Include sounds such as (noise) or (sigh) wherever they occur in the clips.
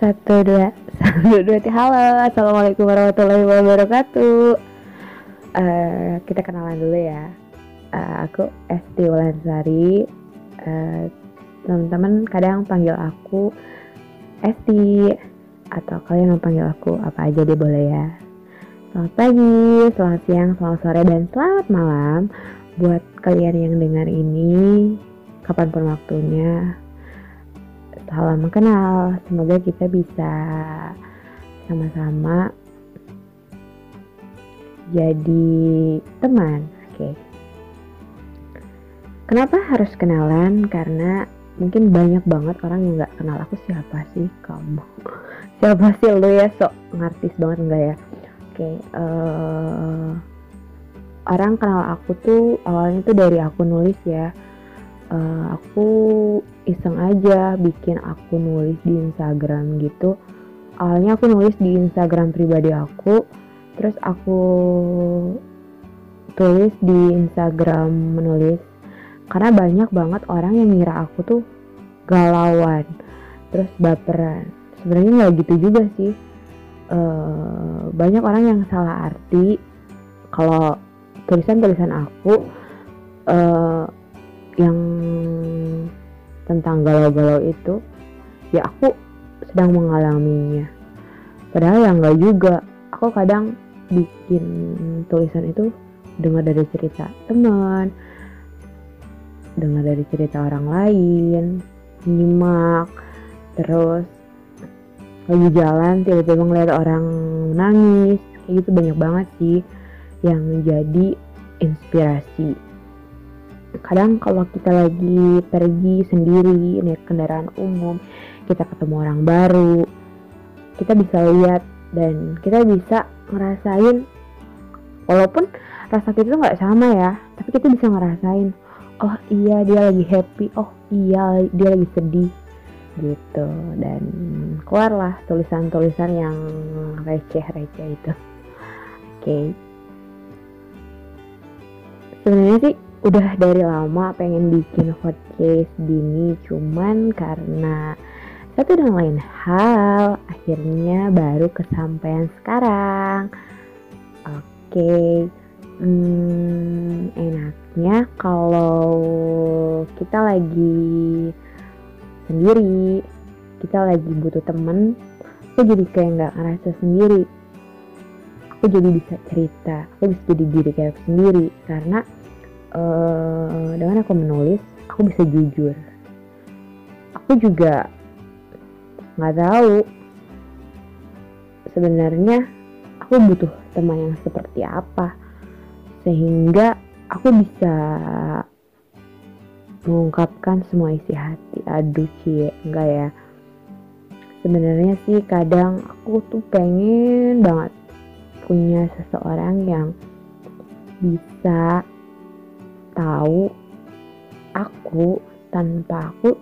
Satu dua. (laughs) Satu dua tiga. Halo Assalamualaikum warahmatullahi wabarakatuh. Uh, Kita kenalan dulu ya. Uh, Aku Esti Wulansari uh, Teman-teman kadang panggil aku Esti Atau kalian mau panggil aku apa aja deh boleh ya. Selamat pagi, selamat siang, selamat sore, dan selamat malam. Buat kalian yang dengar ini Kapan pun waktunya salam mengenal. Semoga kita bisa sama-sama jadi teman. Oke. Kenapa harus kenalan? Karena mungkin banyak banget orang yang nggak kenal aku siapa sih kamu. (laughs) siapa sih lo ya sok ngartis banget enggak ya? Oke. Uh, orang kenal aku tuh awalnya tuh dari aku nulis ya uh, aku iseng aja bikin akun nulis di Instagram gitu. Awalnya aku nulis di Instagram pribadi aku terus aku tulis di Instagram menulis. Karena banyak banget orang yang ngira aku tuh galauan terus baperan. Sebenarnya nggak gitu juga sih. Uh, banyak orang yang salah arti. Kalau tulisan-tulisan aku uh, yang tentang galau-galau itu ya aku sedang mengalaminya. Padahal yang enggak juga. Aku kadang bikin tulisan itu dengar dari cerita teman dengar dari cerita orang lain nyimak terus lagi jalan tiba-tiba ngeliat orang nangis. Kayak gitu banyak banget sih yang jadi inspirasi kadang kalau kita lagi pergi sendiri naik kendaraan umum kita ketemu orang baru kita bisa lihat dan kita bisa ngerasain walaupun rasa kita tuh nggak sama ya tapi kita bisa ngerasain oh iya dia lagi happy oh iya dia lagi sedih gitu dan keluarlah tulisan-tulisan yang receh-receh itu oke okay. sebenarnya sih udah dari lama pengen bikin podcast gini cuman karena satu dan lain hal akhirnya baru kesampaian sekarang oke okay. hmm, enaknya kalau kita lagi sendiri kita lagi butuh temen aku jadi kayak nggak ngerasa sendiri aku jadi bisa cerita aku bisa jadi diri kayak sendiri karena uh, dengan aku menulis aku bisa jujur. Aku juga nggak tahu. Sebenarnya aku butuh teman yang seperti apa sehingga aku bisa mengungkapkan semua isi hati. Aduh cie enggak ya. Sebenarnya sih kadang aku tuh pengen banget punya seseorang yang bisa tahu aku tanpa aku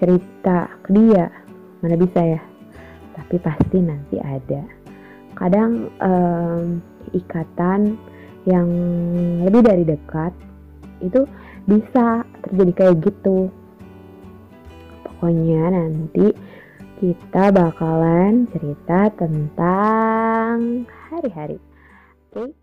cerita ke dia. Mana bisa ya? Tapi pasti nanti ada. Kadang um, ikatan yang lebih dari dekat itu bisa terjadi kayak gitu. Pokoknya nanti kita bakalan cerita tentang hari-hari. Oke? okay?